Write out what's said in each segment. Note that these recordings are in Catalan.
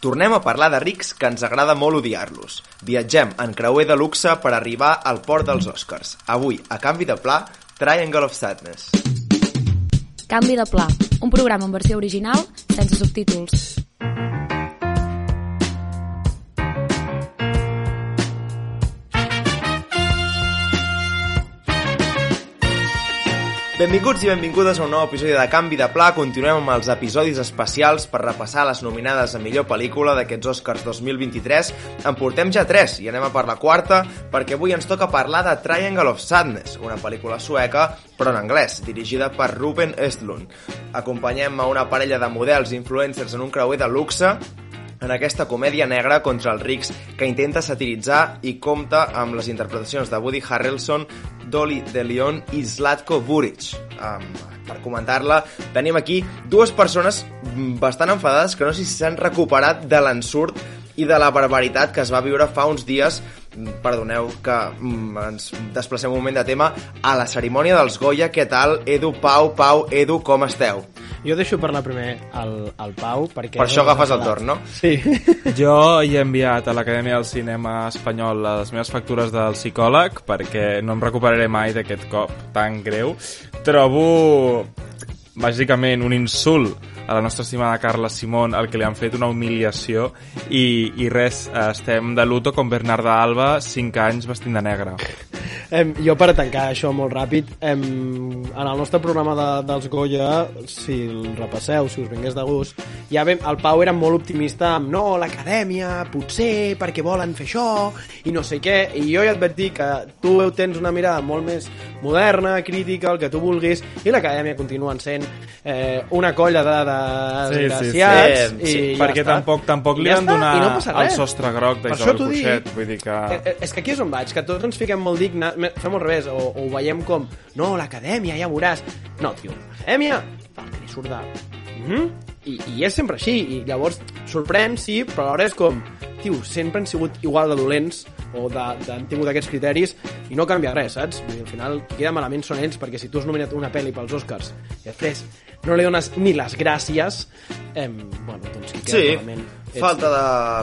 Tornem a parlar de rics que ens agrada molt odiar-los. Viatgem en creuer de luxe per arribar al port dels Oscars. Avui, a canvi de pla, Triangle of Sadness. Canvi de pla, un programa en versió original sense subtítols. Benvinguts i benvingudes a un nou episodi de Canvi de Pla. Continuem amb els episodis especials per repassar les nominades a millor pel·lícula d'aquests Oscars 2023. En portem ja tres i anem a per la quarta perquè avui ens toca parlar de Triangle of Sadness, una pel·lícula sueca però en anglès, dirigida per Ruben Östlund. Acompanyem a una parella de models i influencers en un creuer de luxe en aquesta comèdia negra contra els rics que intenta satiritzar i compta amb les interpretacions de Woody Harrelson, Dolly de Leon i Zlatko Buric. Um, per comentar-la, tenim aquí dues persones bastant enfadades que no sé si s'han recuperat de l'ensurt i de la barbaritat que es va viure fa uns dies perdoneu que mm, ens desplacem un moment de tema a la cerimònia dels Goya, què tal? Edu, Pau, Pau, Edu, com esteu? Jo deixo parlar primer al, al Pau, perquè... Per això agafes el torn, no? Sí. Jo hi he enviat a l'Acadèmia del Cinema Espanyol les meves factures del psicòleg perquè no em recuperaré mai d'aquest cop tan greu. Trobo bàsicament un insult a la nostra estimada Carla Simón el que li han fet una humiliació i, i res, estem de luto com Bernarda Alba 5 anys vestint de negre Em, jo per tancar això molt ràpid, em, en el nostre programa de, dels Goya, si el repasseu, si us vingués de gust, ja vam, el Pau era molt optimista amb no, l'acadèmia, potser, perquè volen fer això, i no sé què, i jo ja et vaig dir que tu tens una mirada molt més moderna, crítica, el que tu vulguis, i l'acadèmia continuen sent eh, una colla de, de Sí, sí, desgraciats, sí, i sí, ja perquè està. tampoc tampoc li ja han donat no el sostre groc d'Isabel t'ho dic. Cuixet vull dir que... Eh, eh, És que aquí és on vaig, que tots ens fiquem molt dignes, fem al revés, o, o ho veiem com, no, l'acadèmia, ja veuràs. No, tio, l'acadèmia fa que li surt de... Mm -hmm. I, I és sempre així, i llavors sorprèn, sí, però alhora és com, tio, sempre han sigut igual de dolents o de, de, han tingut aquests criteris i no canvia res, saps? Dir, al final, queda malament són ells, perquè si tu has nominat una pel·li pels Oscars i després no li dones ni les gràcies, eh, bueno, doncs queda Sí, malament ets falta de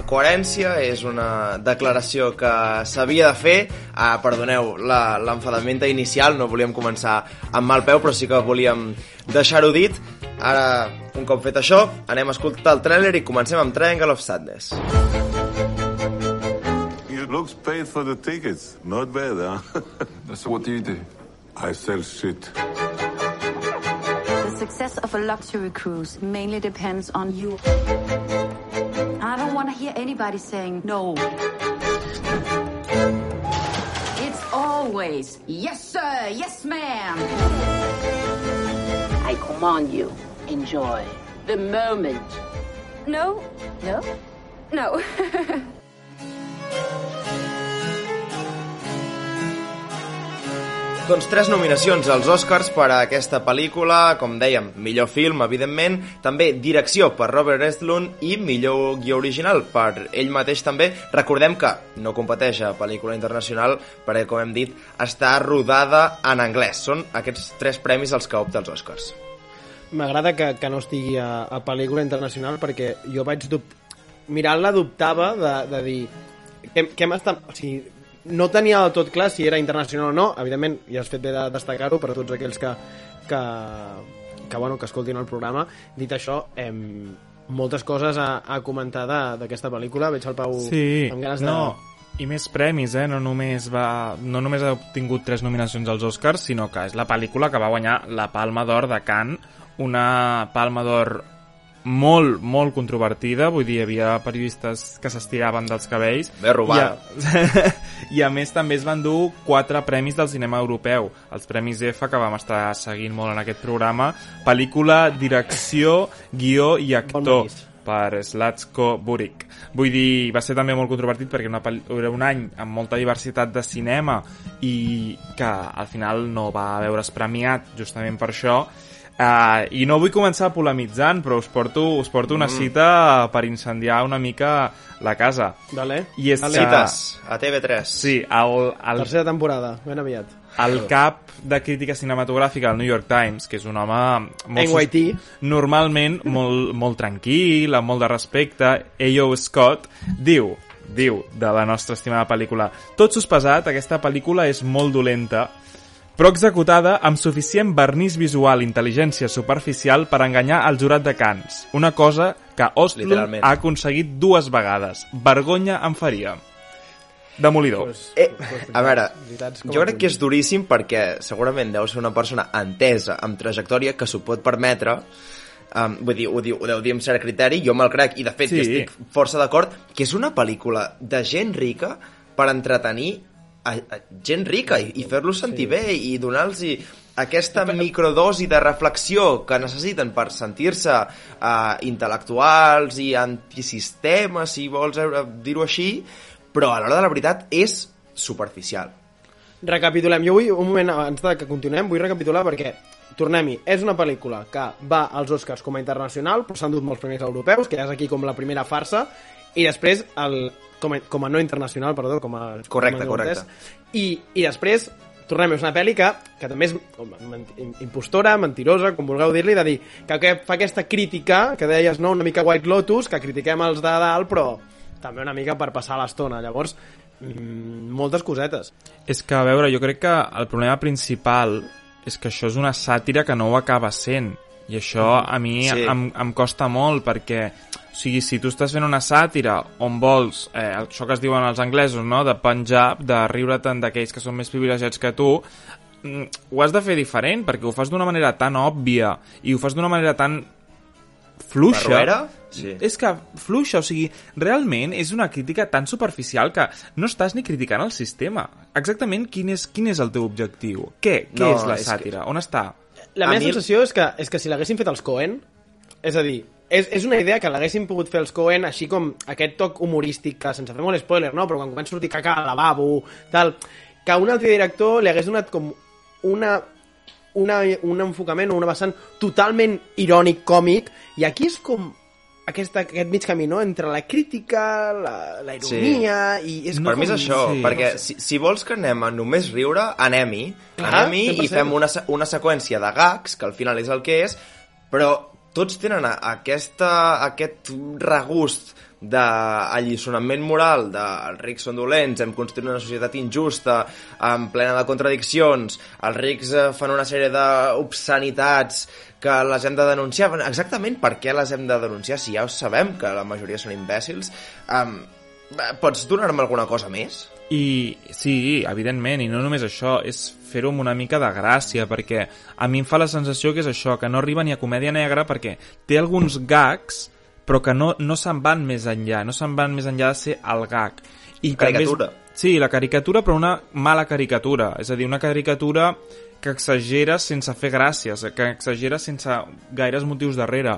coherència, és una declaració que s'havia de fer. Ah, perdoneu la- l'enfadament inicial, no volíem començar amb mal peu, però sí que volíem deixar-ho dit. Ara, un cop fet això, anem a escoltar el tràiler i comencem amb Triangle of Sadness. It looks paid for the tickets. Not bad, huh? So what do you do? I sell shit. The success of a luxury cruise mainly depends on you. I don't want to hear anybody saying no. It's always yes, sir, yes, ma'am. I command you, enjoy the moment. No, no, no. Doncs tres nominacions als Oscars per a aquesta pel·lícula, com dèiem, millor film, evidentment, també direcció per Robert Estlund i millor guió original per ell mateix també. Recordem que no competeix a pel·lícula internacional perquè, com hem dit, està rodada en anglès. Són aquests tres premis als que opta els Oscars. M'agrada que, que no estigui a, a pel·lícula internacional perquè jo vaig dub... mirant-la dubtava de, de dir què, què m'està... O sigui, no tenia del tot clar si era internacional o no, evidentment, ja has fet bé de destacar-ho per a tots aquells que, que, que, bueno, que escoltin el programa. Dit això, em, moltes coses a, a comentar d'aquesta pel·lícula. Veig el Pau Sí, amb ganes de... no, i més premis, eh? No només, va, no només ha obtingut tres nominacions als Oscars, sinó que és la pel·lícula que va guanyar la Palma d'Or de Cannes, una Palma d'Or molt, molt controvertida, vull dir, hi havia periodistes que s'estiraven dels cabells. Ben robada. I a, I a més també es van dur quatre premis del cinema europeu, els Premis EFA que vam estar seguint molt en aquest programa, pel·lícula, direcció, guió i actor país. per Slatko Buric. Vull dir, va ser també molt controvertit perquè una era un any amb molta diversitat de cinema i que al final no va veure's premiat justament per això Uh, I no vull començar polemitzant, però us porto, us porto una cita per incendiar una mica la casa. Vale? I és que- Cites a TV3. Sí, el, el, Tercera temporada, ben aviat. el cap de crítica cinematogràfica del New York Times, que és un home molt, NYT. normalment molt, molt tranquil, amb molt de respecte, A.O. Scott, diu, diu de la nostra estimada pel·lícula tot sospesat, aquesta pel·lícula és molt dolenta, però executada amb suficient vernís visual i intel·ligència superficial per enganyar el jurat de Cans. Una cosa que Ostlund Literalment. ha aconseguit dues vegades. Vergonya em faria. Demolidor. Pues, Eh, pues, a veure, jo crec que és duríssim perquè segurament deu ser una persona entesa, amb trajectòria, que s'ho pot permetre, um, vull dir, ho, diu, ho deu dir amb cert criteri, jo me'l crec, i de fet sí. estic força d'acord, que és una pel·lícula de gent rica per entretenir a, a gent rica i, i fer-los sentir sí. bé i donar-los aquesta microdosi de reflexió que necessiten per sentir-se uh, intel·lectuals i antisistemes, si vols dir-ho així, però a l'hora de la veritat és superficial. Recapitulem. Jo vull, un moment abans de que continuem, vull recapitular perquè, tornem-hi, és una pel·lícula que va als Oscars com a internacional, però s'han dut molts premis europeus, que ja és aquí com la primera farsa, i després, el, com, a, com a no internacional, perdó, com a... Correcte, com a correcte. I, I després, tornem és una pel·li que, que també és impostora, mentirosa, com vulgueu dir-li, de dir que, que fa aquesta crítica, que deies, no, una mica White Lotus, que critiquem els de dalt, però també una mica per passar l'estona. Llavors, mm, moltes cosetes. És que, a veure, jo crec que el problema principal és que això és una sàtira que no ho acaba sent. I això a mi sí. em, em costa molt, perquè o sigui, si tu estàs fent una sàtira on vols, eh, això que es diuen els anglesos, no?, de Punjab, de riure-te'n d'aquells que són més privilegiats que tu, mm, ho has de fer diferent, perquè ho fas d'una manera tan òbvia i ho fas d'una manera tan fluixa. Barruera? Sí. És que fluixa, o sigui, realment és una crítica tan superficial que no estàs ni criticant el sistema. Exactament quin és, quin és el teu objectiu? Què, què No, és la és que- sàtira? On està? La A meva mi- sensació és que, és que si l'haguessin fet els Coen, és a dir, és, és una idea que l'haguessin pogut fer els Coen, així com aquest toc humorístic, que sense fer molt spoiler, no? però quan comença a sortir caca al lavabo, tal, que un altre director li hagués donat com una, una, un enfocament o una vessant totalment irònic, còmic, i aquí és com aquesta, aquest mig camí, no?, entre la crítica, la, la ironia, sí. i és per com... mi és això, sí. perquè si, si vols que anem a només riure, anem-hi, anem-hi 100%. i fem una, una seqüència de gags, que al final és el que és, però tots tenen aquesta, aquest regust d'alliçonament moral de els rics són dolents, hem construït una societat injusta, en plena de contradiccions, els rics eh, fan una sèrie d'obscenitats que les hem de denunciar. Exactament per què les hem de denunciar si ja ho sabem que la majoria són imbècils? Um, pots donar-me alguna cosa més? I sí, evidentment, i no només això, és fer-ho amb una mica de gràcia, perquè a mi em fa la sensació que és això, que no arriba ni a comèdia negra, perquè té alguns gags, però que no, no se'n van més enllà, no se'n van més enllà de ser el gag. I també és- Caricatura. Sí, la caricatura, però una mala caricatura, és a dir, una caricatura que exagera sense fer gràcies, que exagera sense gaires motius darrere.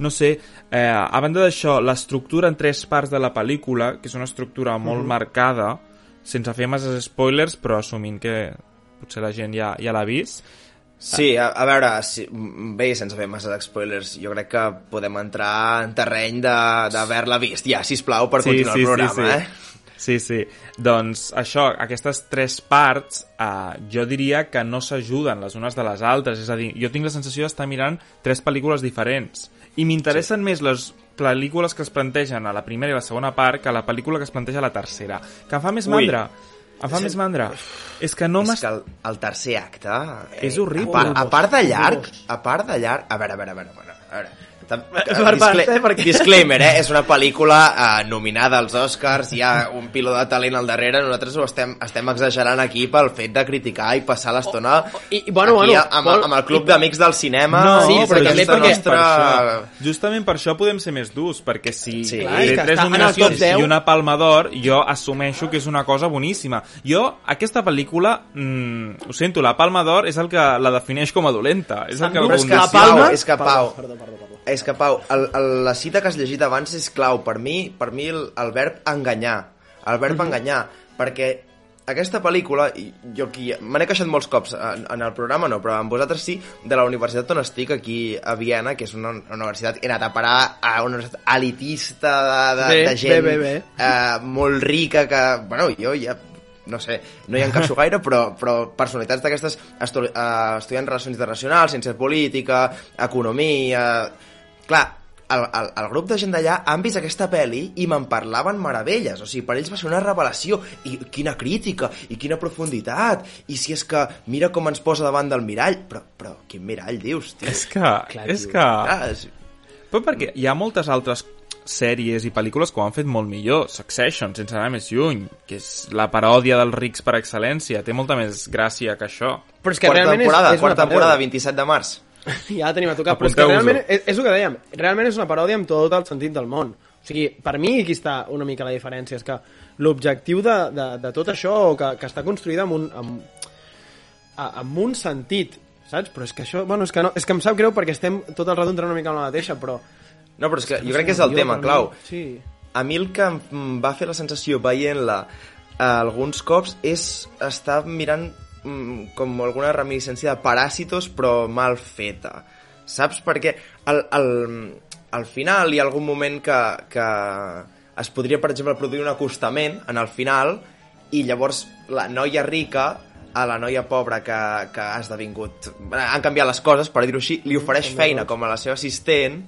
No sé, eh, a banda d'això, l'estructura en tres parts de la pel·lícula, que és una estructura molt marcada, sense fer masses spoilers, però assumint que potser la gent ja, ja l'ha vist. Sí, a, a veure, si, mm, bé, sense fer massa spoilers, jo crec que podem entrar en terreny de- d'haver-la vist. Ja, sisplau, per continuar el programa, sí, sí. eh? Sí, sí. Doncs això, aquestes tres parts, eh, jo diria que no s'ajuden les unes de les altres. És a dir, jo tinc la sensació d'estar mirant tres pel·lícules diferents. I m'interessen sí. més les pel·lícules que es plantegen a la primera i la segona part que la pel·lícula que es planteja a la tercera. Que em fa més Ui. mandra. Em fa més mandra. És que no és m'has... que el, el tercer acte... eh, És horrible. A part, a part de llarg, a part de llarg... A veure, a veure, a veure, a veure, a veure. Per eh, perquè- Disclaimer, eh? És una pel·lícula eh, nominada als Oscars, hi ha un piló de talent al darrere, nosaltres ho estem, estem exagerant aquí pel fet de criticar i passar l'estona i- i, bueno, aquí bueno, amb, Pol, amb el club d'amics del cinema. No, sí, i però també perquè- nostra... per això, justament per això podem ser més durs, perquè si Sí. Clar, té tres nominacions top 10. i una palma d'or, jo assumeixo que és una cosa boníssima. Jo, aquesta pel·lícula, mm, ho sento, la palma d'or és el que la defineix com a dolenta. És el que és que, La Pau, Palma- és que Pau, Perdó, perdó, perdó. És que Pau, el, el, la cita que has llegit abans és clau. Per mi, per mi el, el verb enganyar. El verb Mhm. enganyar. Perquè aquesta pel·lícula, jo aquí me n'he queixat molts cops en, en el programa, no, però amb vosaltres sí, de la universitat on estic, aquí a Viena, que és una, una universitat, he anat a parar a una universitat elitista de, de, Bé, de gent bé, bé, bé. Eh, molt rica que, bueno, jo ja no sé, no hi encaixo gaire, però, però personalitats d'aquestes estu eh, estudiant relacions internacionals, ciència política, economia... Clar, el, el, el grup de gent d'allà han vist aquesta pel·li i me'n parlaven meravelles. O sigui, per ells va ser una revelació. I quina crítica, i quina profunditat. I si és que mira com ens posa davant del mirall. Però, però quin mirall dius, tio? És que... és que... Ah, és... Però perquè hi ha moltes altres sèries i pel·lícules que ho han fet molt millor. Succession, sense anar més lluny, que és la paròdia dels rics per excel·lència. Té molta més gràcia que això. Però és que Quarta realment temporada, és, és quarta una temporada, paròdia. 27 de març. Ja la tenim a tocar, però és que realment, és, és el que dèiem, realment és una paròdia amb tot el sentit del món. O sigui, per mi aquí està una mica la diferència, és que l'objectiu de, de, de tot això, que, que està construïda amb un, amb, amb un sentit, saps? Però és que això, bueno, és que, no, és que em sap greu perquè estem tot el rato entrant una mica en la mateixa, però... No, però és que jo no crec sé, que és el jo, tema clau. Sí. A mi el que em va fer la sensació veient-la eh, alguns cops és estar mirant com alguna reminiscència de Paràsitos però mal feta. Saps? Perquè al, al, al final hi ha algun moment que, que es podria, per exemple, produir un acostament en el final i llavors la noia rica a la noia pobra que, que ha esdevingut... Han canviat les coses, per dir-ho així, li ofereix feina com a la seva assistent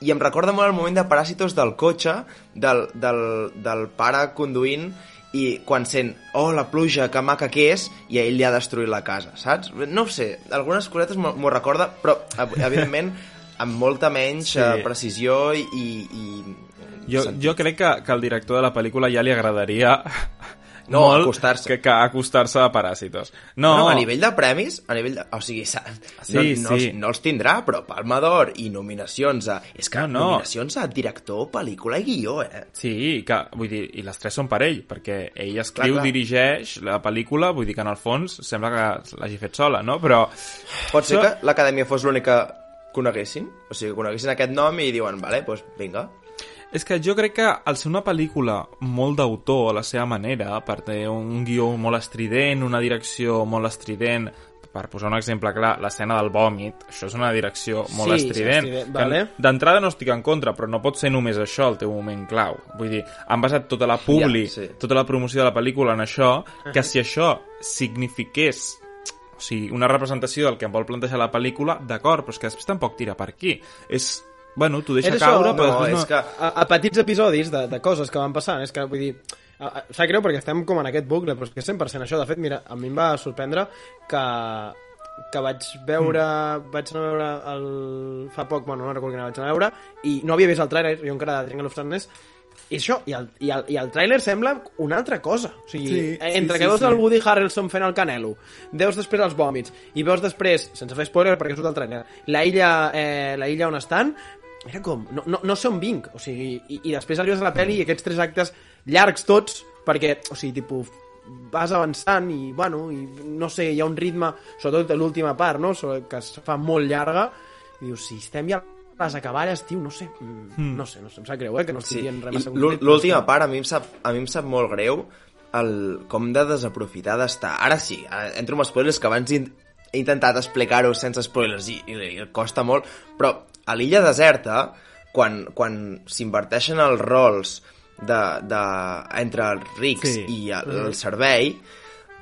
i em recorda molt el moment de Paràsitos del cotxe, del, del, del pare conduint i quan sent, oh, la pluja, que maca que és, i a ell li ha destruït la casa, saps? No sé, algunes cosetes m'ho recorda, però, ev- evidentment, amb molta menys Sí. sí. precisió i... i, Jo, jo crec que, que al director de la pel·lícula ja li agradaria No, molt acostar-se. que, que acostar-se a Paràsitos. No, No, a nivell de premis, a nivell de... O sigui, sa- Sí, no, no, sí. No els tindrà, però Palma d'Or i nominacions a... És que No, no. nominacions a director, pel·lícula i guió, eh? Sí, que, vull dir, i les tres són per ell, perquè ell escriu, Clar, clar. dirigeix la pel·lícula, vull dir que en el fons sembla que l'hagi fet sola, no? Però Pot ser Això- que l'acadèmia fos l'única que coneguessin? O sigui, que coneguessin aquest nom i diuen, vale, doncs vinga. És que jo crec que al ser una pel·lícula molt d'autor a la seva manera, per tenir un guió molt estrident, una direcció molt estrident, per posar un exemple clar, l'escena del vòmit, això és una direcció molt Sí, estrident. estrident, que vale. D'entrada no estic en contra, però no pot ser només això el teu moment clau. Vull dir, han basat tota la publi, Ja, sí. tota la promoció de la pel·lícula en això, que si això signifiqués o sigui, una representació del que em vol plantejar la pel·lícula, d'acord, però és que després tampoc tira per aquí. És, bueno, t'ho deixa És això, caure, però no, després no... és que... a, a petits episodis de, de coses que van passant, és que vull dir, sap greu perquè estem com en aquest bucle, però és que és 100% això, de fet, mira, a mi em va sorprendre que que vaig veure vaig anar a veure el... fa poc, bueno, no recordo quina vaig anar a veure i no havia vist el tràiler, jo encara de Triangle of Sadness i això, i el, i el, i el tràiler sembla una altra cosa o sigui, Sí, sí, sí, entre sí, que veus sí. el Woody Harrelson fent el canelo veus després els vòmits i veus després, sense fer spoiler perquè surt el tràiler la illa, eh, la illa on estan era com, no, no, no sé on vinc o sigui, i, i després arribes a la pel·li i aquests tres actes llargs tots perquè, o sigui, tipus vas avançant i, bueno, i no sé, hi ha un ritme, sobretot l'última part, no?, que es fa molt llarga, i dius, si estem ja a les acaballes, tio, no sé, mm, no sé, no sé, em sap greu, eh, que no estic Sí, dient res massa l'última part a mi, em sap, a mi em sap molt greu el, com de desaprofitar d'estar. Ara sí, entro amb spoilers que abans he he intentat explicar-ho sense spoilers i, i, i costa molt, però a l'illa deserta, quan, quan s'inverteixen els rols de, de, entre els rics Sí. i el, el servei,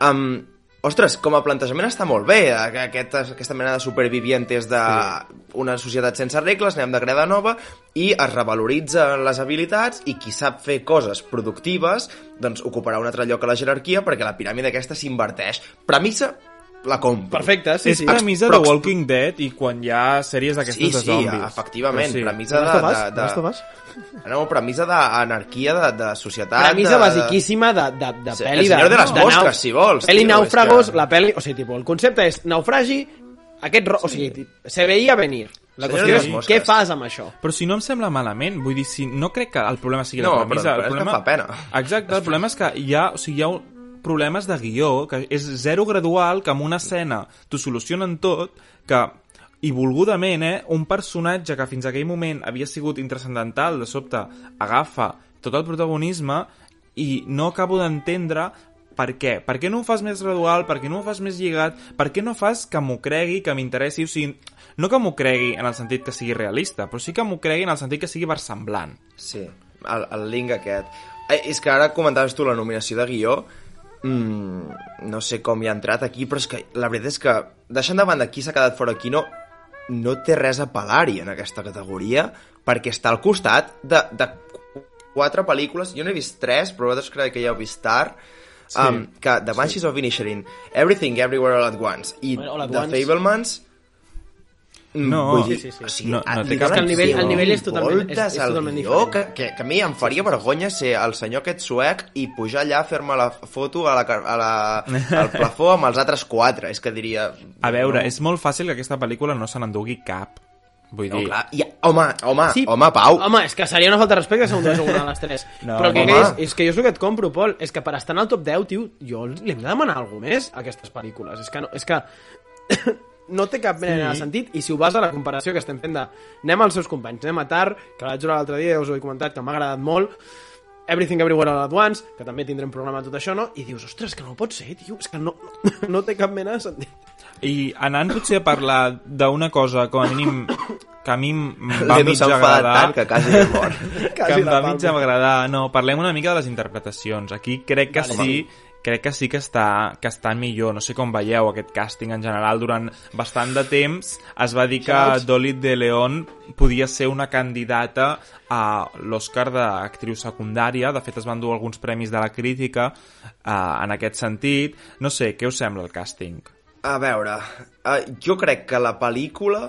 um, ostres, com a plantejament està molt bé, eh, aquest, aquesta mena de supervivientes d'una societat sense regles, anem de greda nova, i es revaloritzen les habilitats, i qui sap fer coses productives, doncs ocuparà un altre lloc a la jerarquia, perquè la piràmide aquesta s'inverteix. Premissa, la compro. Perfecte, sí, és sí. premissa Però- de Walking Dead i quan hi ha sèries d'aquestes Sí, de sí, efectivament, Però premissa De de... De, De Us? No, premissa d'anarquia, de, de societat... Premissa de, basiquíssima de, de, de Sí, pel·li El Senyor de les nau- Mosques, si vols, Pel·li nàufragos, és que- la pel·li... O sigui, tipus, el concepte és naufragi, aquest... ro- O sigui, se veia venir. La Senyor qüestió de és les Mosques. què fas amb això? Però si no em sembla malament, vull dir, si no crec que el problema sigui No, la premissa. però- però el és que problema... fa pena. Exacte, el problema és que hi ha, o sigui, hi ha un- problemes de guió, que és zero gradual, que amb una escena t'ho solucionen tot, que i volgudament, eh, un personatge que fins aquell moment havia sigut intrascendental, de sobte agafa tot el protagonisme i no acabo d'entendre per què? Per què no ho fas més gradual? Per què no ho fas més lligat? Per què no fas que m'ho cregui, que m'interessi? O sigui, no que m'ho cregui en el sentit que sigui realista, però sí que m'ho cregui en el sentit que sigui versemblant. Sí, el, el link aquest. Eh, és que ara comentaves tu la nominació de guió, mm, no sé com hi ha entrat aquí, però és que la veritat és que, deixant de banda qui s'ha quedat fora aquí, no, no té res a pelar-hi en aquesta categoria, perquè està al costat de, de quatre pel·lícules, jo n'he vist tres, però vosaltres crec que ja heu vist tard, sí. um, que The Banshees sí. of Inisherin, Everything Everywhere All at Once i Bueno, All at The Once. Fablemans, No. vull dir, Sí, sí, sí. O sigui, No, no té cap donen el nivell- el nivell és totalment- és- és al totalment diferent. que, que, que a mi em faria vergonya ser el senyor aquest suec i pujar allà a fer-me la foto a la, a la, al plafó amb els altres quatre. És que diria... A veure, és molt fàcil que aquesta pel·lícula no se n'endugui cap. Vull No, dir, clar, i, home, home, Sí. home, Pau. Home, és que seria una falta de respecte segons les una de les tres. No, Però que és, és que jo és el que et compro, Pol, és que per estar en el top 10, tio, jo li hem de demanar alguna més a aquestes pel·lícules. És que no, és que no té cap mena de sentit i si ho vas a la comparació que estem fent de anem als seus companys, anem a Tar, que la vaig veure l'altre dia, ja us ho he comentat, que m'ha agradat molt, Everything Everywhere All at Once, que també tindrem programa tot això, no? I dius, ostres, que no pot ser, tio, és que no, no té cap mena de sentit. I anant potser a parlar d'una cosa com a mínim que a mi em va mig agradar tant que quasi he mort. que em va mig agradar no, parlem una mica de les interpretacions aquí crec que sí crec que sí que està, que està millor. No sé com veieu aquest càsting en general. Durant bastant de temps es va dir que. Dolly de León podia ser una candidata a l'Oscar d'actriu secundària. De fet, es van dur alguns premis de la crítica eh, en aquest sentit. No sé, què us sembla el càsting? A veure, uh, jo crec que la pel·lícula,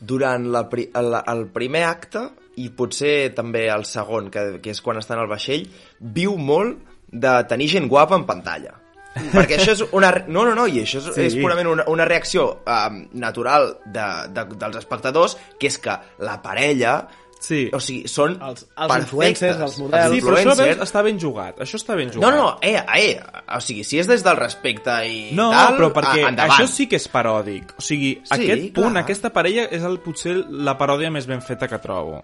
durant la, pri el, el primer acte, i potser també el segon, que, que és quan està en el vaixell, viu molt de tenir gent guapa en pantalla. Perquè això és una... re- No, no, no, i això és, Sí. és purament una, una reacció um, natural de, de, dels espectadors, que és que la parella... Sí. O sigui, són Els- els perfectes. influencers, els models. Sí, però això influencers. veus, està ben jugat. Això està ben No, jugat. no, eh, eh, o sigui, si és des del respecte i No, tal, però perquè a- endavant. això sí que és paròdic. O sigui, Sí, aquest punt, clar. aquesta parella és el, potser la paròdia més ben feta que trobo.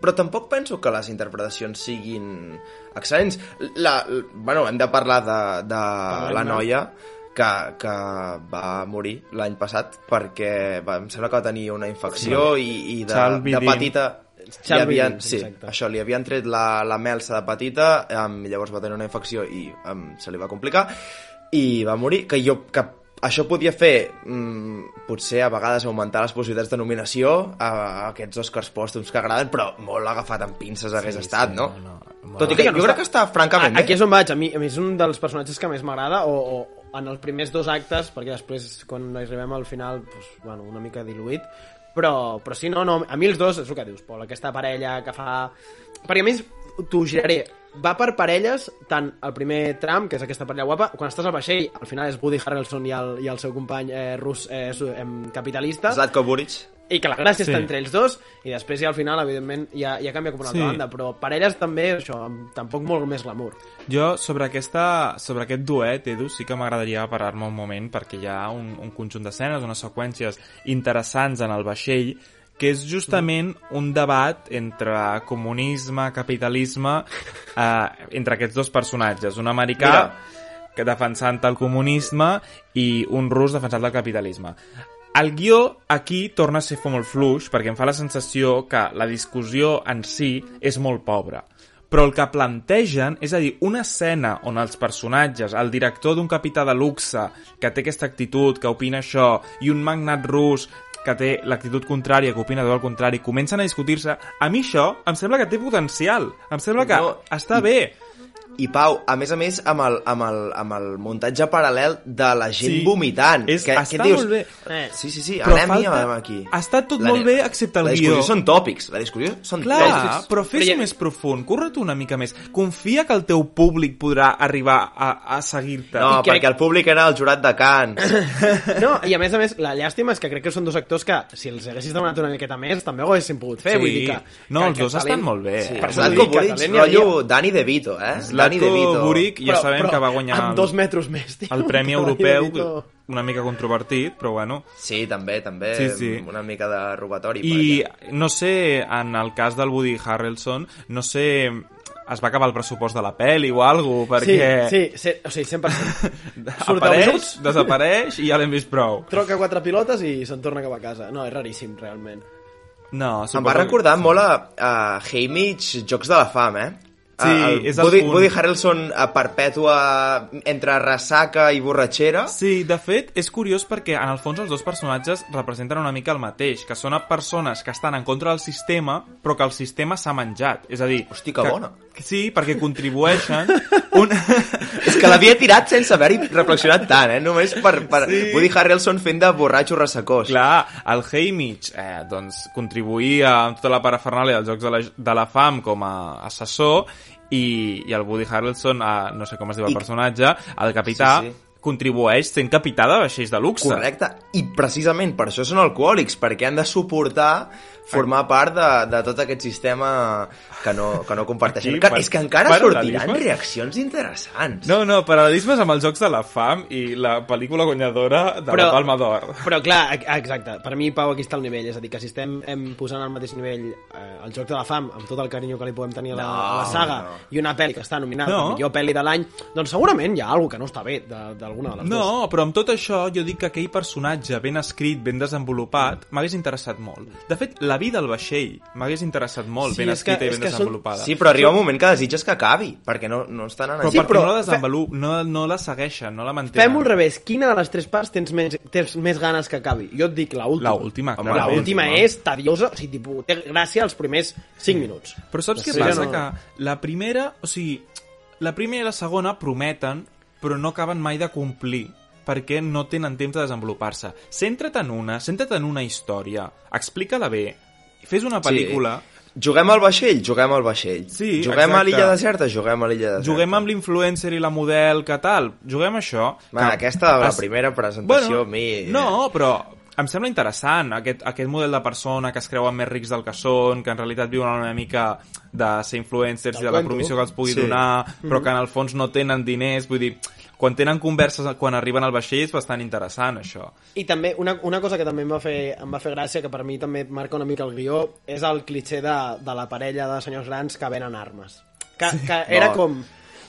Però tampoc penso que les interpretacions siguin excel·lents. La, l- bueno, hem de parlar de, de la noia que, que va morir l'any passat perquè va, em sembla que va tenir una infecció i, i de, de petita li havien, sí, exacte. això, li havien tret la, la melsa de petita um, i llavors va tenir una infecció i um, se li va complicar i va morir, que jo que això podia fer, mm, potser a vegades augmentar les possibilitats de nominació a, a aquests Oscars pòstums que agraden, però molt agafat amb pinces hagués sí, estat, no? no, molt Tot i que Que no jo està- crec que està francament A- Aquí és on vaig, a mi, a mi és un dels personatges que més m'agrada, o, o en els primers dos actes, perquè després, quan arribem al final, doncs, bueno, una mica diluït, però, però sí, no, no, a mi els dos, és el que dius, Pol, aquesta parella que fa... Perquè a més, t'ho giraré, va per parelles, tant el primer tram, que és aquesta parella guapa, quan estàs al vaixell, al final és Woody Harrelson i el, i el seu company eh, rus eh, capitalista, Zlatko Buric. i que la gràcia Sí. està entre ells dos i després ja al final evidentment ja, ja canvia cap a una altra Sí. banda però parelles també això tampoc molt més glamour Jo, sobre, aquesta, sobre aquest duet, Edu, sí que m'agradaria parar-me un moment perquè hi ha un, un conjunt d'escenes, unes seqüències interessants en el vaixell que és justament un debat entre comunisme, capitalisme, eh, entre aquests dos personatges. Un americà Mira. que defensant el comunisme i un rus defensant el capitalisme. El guió aquí torna a ser molt fluix perquè em fa la sensació que la discussió en si és molt pobra. Però el que plantegen, és a dir, una escena on els personatges, el director d'un capità de luxe que té aquesta actitud, que opina això, i un magnat rus que té l'actitud contrària, que opina tot el contrari, comencen a discutir-se, a mi això em sembla que té potencial. Em sembla que No, està bé. I Pau, a més a més, amb el, amb el, amb el muntatge paral·lel de la gent Sí. vomitant. És- que, està què dius? molt bé. Eh. Sí, sí, sí, Però anem falta- anem aquí. està tot La- molt bé, excepte el La discussió guió. són tòpics, la discussió són Clar, tòpics. però Però fes-ho ja- més profund, curra't una mica més. Confia que el teu públic podrà arribar a, a seguir-te. No, I crec- perquè el públic era el jurat de Cans. no, i a més a més la llàstima és que crec que són dos actors que si els haguessis demanat una miqueta més també ho haguessin pogut fer Sí. vull dir que, No, que els dos estan molt bé. Sí, Per havia. rotllo Dani De Vito, eh? Dani Zlatko De Vito. Buric ja Però- sabem però que va guanyar amb el, dos metres més tio, el Premi Dani Europeu, una mica controvertit, però bueno. Sí, també, també. Sí, sí. Una mica de robatori. I perquè- no sé, en el cas del Woody Harrelson, no sé, es va acabar el pressupost de la pel·li o alguna cosa, perquè sí, sí, sí, o sigui, 100% surt apareix, desapareix i ja l'hem vist prou. troca quatre pilotes i se'n torna cap a casa no, és raríssim realment No, Em va suposo que- recordar molt a, a Haymitch Jocs de la Fam, eh? Sí, el és el Woody, punt. Woody Harrelson a perpètua entre ressaca i borratxera. Sí, de fet, és curiós perquè en el fons els dos personatges representen una mica el mateix, que són persones que estan en contra del sistema, però que el sistema s'ha menjat. És a dir... Hosti, que bona. Que, sí, perquè contribueixen... un... És que l'havia tirat sense haver-hi reflexionat tant, eh? Només per, per Sí. Woody Harrelson fent de borratxo ressacós. Clar, el Haymitch eh, doncs, contribuïa amb tota la parafernàlia dels Jocs de la, de la Fam com a assessor i, i el Woody Harrelson, eh, no sé com es diu el I- personatge, el capità, Sí, sí. contribueix sent capità de vaixells de luxe. Correcte. I precisament per això són alcohòlics, perquè han de suportar formar part de, de tot aquest sistema que no, que no comparteixen. Aquí, que, per- és que encara sortiran reaccions interessants. No, no, paral·lelismes amb els Jocs de la Fam i la pel·lícula guanyadora de Però- la Palma d'Or. Però clar, exacte, per mi, Pau, aquí està el nivell. És a dir, que si estem em, posant al mateix nivell eh, el Joc de la Fam, amb tot el carinyo que li podem tenir a la, No, a la saga, no. i una pel·li que està nominada No. no. millor pel·li de l'any, doncs segurament hi ha alguna que no està bé de- d'alguna de, les dues. No, però amb tot això jo dic que aquell personatge ben escrit, ben desenvolupat, m'hagués interessat molt. De fet, la vida al vaixell m'hagués interessat molt, Sí, ben és que- escrita i és ben que són- desenvolupada. Sí, però arriba un moment que desitges que acabi, perquè no, no estan anant Però Sí, perquè però no la fe- desenvolup, no, no la segueixen, no la mantenen. Fem-ho al revés. Quina de les tres parts tens més, tens més ganes que acabi? Jo et dic la última. La última, Home, La clarament. última és tediosa, o sigui, tipus, té gràcia els primers 5 minuts. Però saps què passa? no. Que la primera, o sigui, la primera i la segona prometen, però no acaben mai de complir perquè no tenen temps de desenvolupar-se. Centra't en una, centra't en una història, explica-la bé, fes una pel·lícula, Juguem al vaixell? Juguem al vaixell. Sí, juguem a exacte. l'illa deserta? Juguem a l'illa deserta. juguem amb l'influencer i la model, que tal? Juguem a això. Va, que aquesta, la es- primera presentació, a mi... No, però em sembla interessant aquest, aquest model de persona que es creuen més rics del que són, que en realitat viuen una mica de ser influencers i de la promissió que els pugui Sí. donar, però que en el fons no tenen diners, vull dir, quan tenen converses quan arriben al vaixell és bastant interessant això. I també, una, una cosa que també em va, fer, em va fer gràcia, que per mi també marca una mica el guió, és el cliché de, de la parella de senyors grans que venen armes. Que, que era No. com...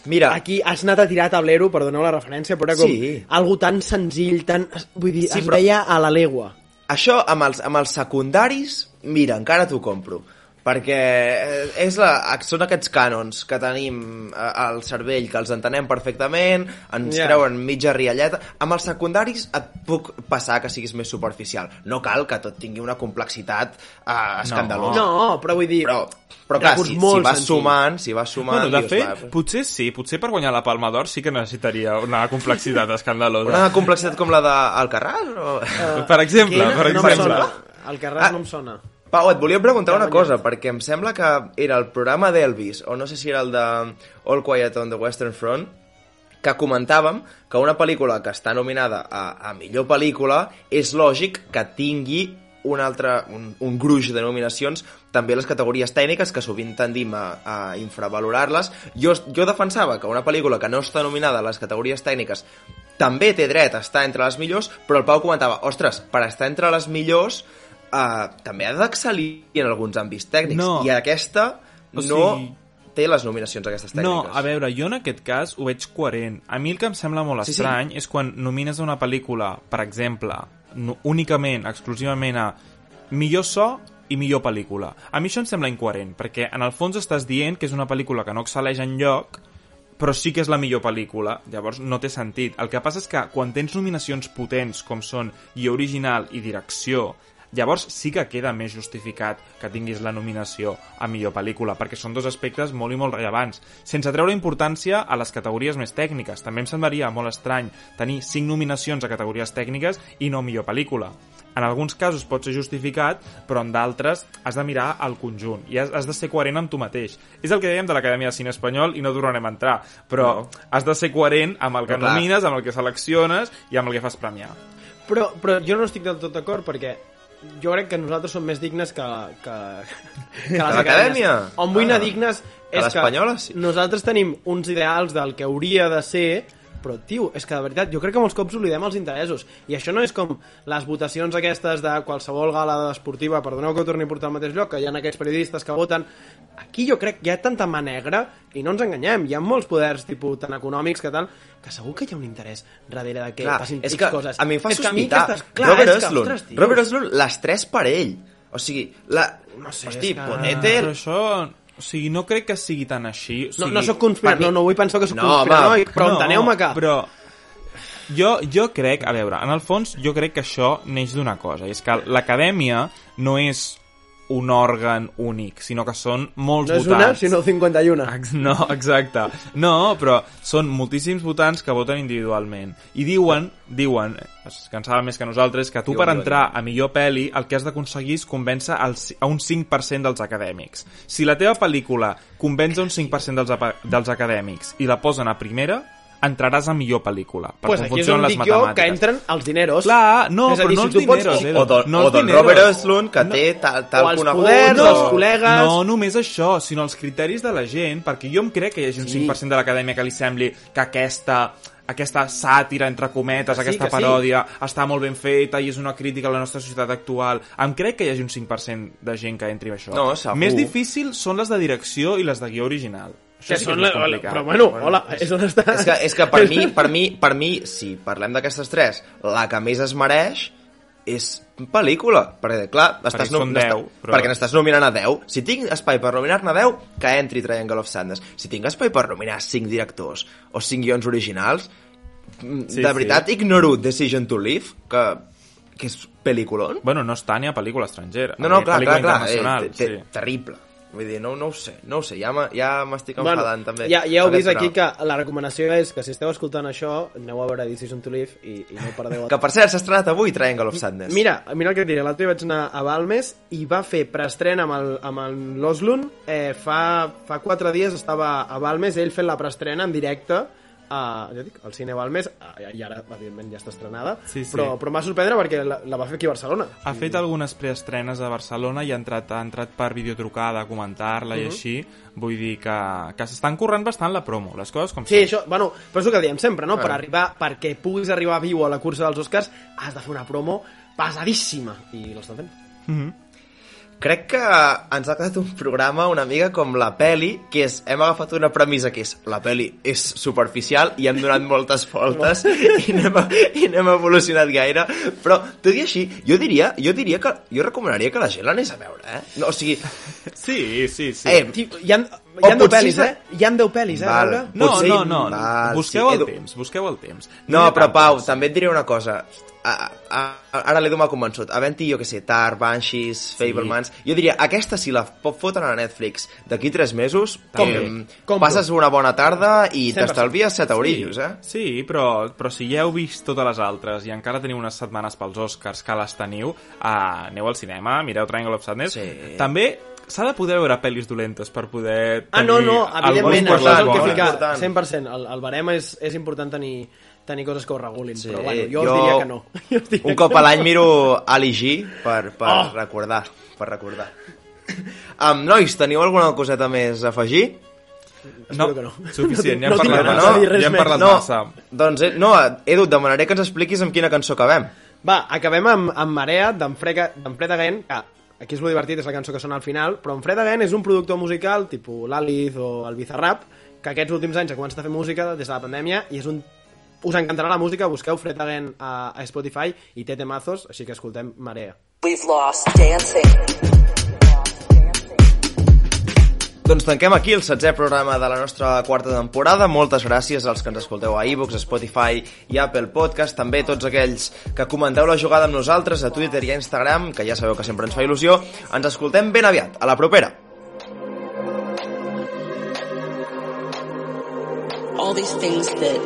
Mira, Aquí has anat a tirar tablero, perdoneu la referència, però era com Sí. algo tan senzill, tan... Vull dir, Sí, es però- veia a la legua. Això amb els, amb els secundaris, mira, encara t'ho compro. Perquè eh, és la, són aquests cànons que tenim eh, al cervell, que els entenem perfectament, ens yeah. treuen mitja rialleta. Amb els secundaris et puc passar que siguis més superficial. No cal que tot tingui una complexitat eh, escandalosa. No, però vull dir... Però, però clar, si, si molt vas senzill. sumant, si vas sumant... Bueno, de dius, fet, va, potser sí, potser per guanyar la Palma d'Or sí que necessitaria una complexitat escandalosa. una complexitat com la d'Alcarràs? O... Per exemple, Quina? per no em exemple. sona. El Carràs Ah. no em sona. Pau, et volia preguntar una cosa, perquè em sembla que era el programa d'Elvis, o no sé si era el de All Quiet on the Western Front, que comentàvem que una pel·lícula que està nominada a, a millor pel·lícula és lògic que tingui un altre, un, un gruix de nominacions també les categories tècniques que sovint tendim a, a infravalorar-les. Jo, jo defensava que una pel·lícula que no està nominada a les categories tècniques també té dret a estar entre les millors però el Pau comentava, ostres, per estar entre les millors eh, també ha d'excel·lir en alguns àmbits tècnics No. i aquesta O no sigui- té les nominacions aquestes No, tècniques a veure, jo en aquest cas ho veig coherent. A mi el que em sembla molt Sí, sí. estrany és quan nomines una pel·lícula, per exemple, no, únicament, exclusivament a millor so i millor pel·lícula. A mi això em sembla incoherent, perquè en el fons estàs dient que és una pel·lícula que no excel·leix en lloc, però sí que és la millor pel·lícula, llavors no té sentit. El que passa és que quan tens nominacions potents com són guió original i direcció, llavors sí que queda més justificat que tinguis la nominació a millor pel·lícula, perquè són dos aspectes molt i molt rellevants, sense treure importància a les categories més tècniques. També em semblaria molt estrany tenir cinc nominacions a categories tècniques i no millor pel·lícula. En alguns casos pot ser justificat, però en d'altres has de mirar el conjunt i has, has de ser coherent amb tu mateix. És el que dèiem de l'Acadèmia de Cine Espanyol i no tornarem a entrar, però No. has de ser coherent amb el que Però clar. nomines, amb el que selecciones i amb el que fas premiar. Però, però jo no estic del tot d'acord perquè jo crec que nosaltres som més dignes que, que, que les l'Acadèmia? acadèmies. On vull anar Ah. dignes és que sí. nosaltres tenim uns ideals del que hauria de ser però, tio, és que de veritat, jo crec que molts cops oblidem els interessos. I això no és com les votacions aquestes de qualsevol gala esportiva, perdoneu que ho torni a portar al mateix lloc, que hi ha aquests periodistes que voten. Aquí jo crec que hi ha tanta mà negra, i no ens enganyem, hi ha molts poders tipus tan econòmics que tal, que segur que hi ha un interès darrere de que Clar, passin és que coses. a mi em fa és que a mi sospitar. aquestes- clar, Robert Oslund, Robert Oslund, les tres per ell. O sigui, la... No sé, Hosti, que- Ponete... Però això... O sigui, no crec que sigui tan així. O No, sigui, no sóc conspirat, mi- no, no vull pensar que sóc No, conspiranoic, però no, enteneu-me que... Però jo, jo crec, a veure, en el fons jo crec que això neix d'una cosa, i és que l'acadèmia no és un òrgan únic, sinó que són molts No és una, votants. sinó 51. Ex- No, exacte. No, però són moltíssims votants que voten individualment. I diuen, diuen, es cansava més que nosaltres, que tu Diuen, per diuen. entrar a millor pel·li el que has d'aconseguir és convèncer el, ci- a un 5% dels acadèmics. Si la teva pel·lícula convenç a un 5% dels, dels acadèmics i la posen a primera, entraràs a millor pel·lícula. Per pues com aquí és funcionen on les dic jo que matemàtiques. entren els dineros. Clar, no, És a però dir, no si els tu pots- dineros, o- don, no o els don dineros. Robert Oslund, que té tal, tal O els una poders, cosa. els col·legues... No, només això, sinó els criteris de la gent, perquè jo em crec que hi hagi un Sí. 5% de l'acadèmia que li sembli que aquesta aquesta sàtira, entre cometes, Que sí, aquesta que sí. paròdia, està molt ben feta i és una crítica a la nostra societat actual. Em crec que hi hagi un 5% de gent que entri a això. No, segur. Més difícil són les de direcció i les de guió original. Això Que sí que són és la, complicat. però bueno, hola, és on està... És que, és que per mi, per mi, per mi, si parlem d'aquestes tres, la que més es mereix és pel·lícula, perquè clar, estàs, són n'està- 10, però- perquè n'estàs nominant a 10. Si tinc espai per nominar-ne 10, que entri Triangle of Sadness. Si tinc espai per nominar 5 directors o 5 guions originals, mm, Sí, de sí. veritat ignoro Decision to Live, que, que és pel·lículon. Bueno, no està ni a pel·lícula estrangera. No, no, clar, clar, clar, eh, sí. terrible. Vull dir, no, no ho sé, no ho sé, ja m'ha- ja m'estic Bueno, enfadant també. ja, ja heu vist aquí que la recomanació és que si esteu escoltant això, aneu a veure Decision to Live i, i no perdeu... Que per cert, s'ha estrenat avui Triangle of Sadness. Mira, mira el que et diré, l'altre dia vaig anar a Balmes i va fer preestrena amb el- amb el l'Oslund, eh, fa, fa quatre dies estava a Balmes, ell fent la preestrena en directe, a, ja dic, al Cine Balmes, eh, i ara, evidentment, ja està estrenada, Sí, sí. però, però em va sorprendre perquè la, la va fer aquí a Barcelona. Ha fet algunes preestrenes a Barcelona i ha entrat, ha entrat per videotrucada a comentar-la Mhm. i així. Vull dir que, que s'estan currant bastant la promo, les coses com Sí, són. això, bueno, però és el que diem sempre, no? Per Ah. arribar, perquè puguis arribar viu a la cursa dels Oscars, has de fer una promo pesadíssima, i l'estan fent. Mhm. Crec que ens ha quedat un programa una mica com la peli, que és, hem agafat una premissa que és, la peli és superficial i hem donat moltes voltes i, no hem, i no hem evolucionat gaire, però tot i així, jo diria, jo diria que, jo recomanaria que la gent l'anés a veure, eh? No, o sigui, Sí, sí, sí. eh, hi ha, hi ha 10 potser pel·lis, se- eh? Hi ha 10 pel·lis, eh? Val. No, potser- no, no, Val, busqueu sí, el Edu. temps, busqueu el temps. No, ha però Pau, tantes. també et diré una cosa. A, a, a, ara l'Edu m'ha convençut. Havent-hi, jo que sé, Tar, Banshees, Fablemans... Jo diria, aquesta si la pot fotre a Netflix d'aquí tres mesos, Compro. em, Compro. passes una bona tarda i 100%. t'estalvies 7 eurillos, eh? Sí, però, però si ja heu vist totes les altres i encara teniu unes setmanes pels Oscars que les teniu, uh, aneu al cinema, mireu Triangle of Sadness. Sí. També s'ha de poder veure pel·lis dolentes per poder Ah, tenir no, no, evidentment, això és el que molt fica important. 100%. El, el barem és, és important tenir, tenir coses que ho regulin, Sí, però bueno, jo, jo- us diria que no. Jo diria Un cop no. a l'any miro Ali G per, per Oh! recordar, per recordar. Um, nois, teniu alguna coseta més a afegir? Espero que no. Suficient, ja No hem tinc parlat dir res Ja hem parlat no, massa. doncs, eh, no, Edu, et demanaré que ens expliquis amb quina cançó acabem. Va, acabem amb, amb Marea, d'en Fred Again, que aquí és lo divertit, és la cançó que sona al final, però en Fred Again és un productor musical, tipus l'Aliz o el Bizarrap, que aquests últims anys ha començat a fer música des de la pandèmia i és un us encantarà la música, busqueu Fred Again a, a Spotify i té temazos, així que escoltem Marea. We've lost dancing. Doncs tanquem aquí el setzè programa de la nostra quarta temporada. Moltes gràcies als que ens escolteu a iVoox, a Spotify i Apple Podcast. També tots aquells que comenteu la jugada amb nosaltres a Twitter i a Instagram, que ja sabeu que sempre ens fa il·lusió. Ens escoltem ben aviat. A la propera! All these things that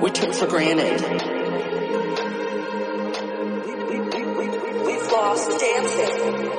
we took for granted. We've lost dancing.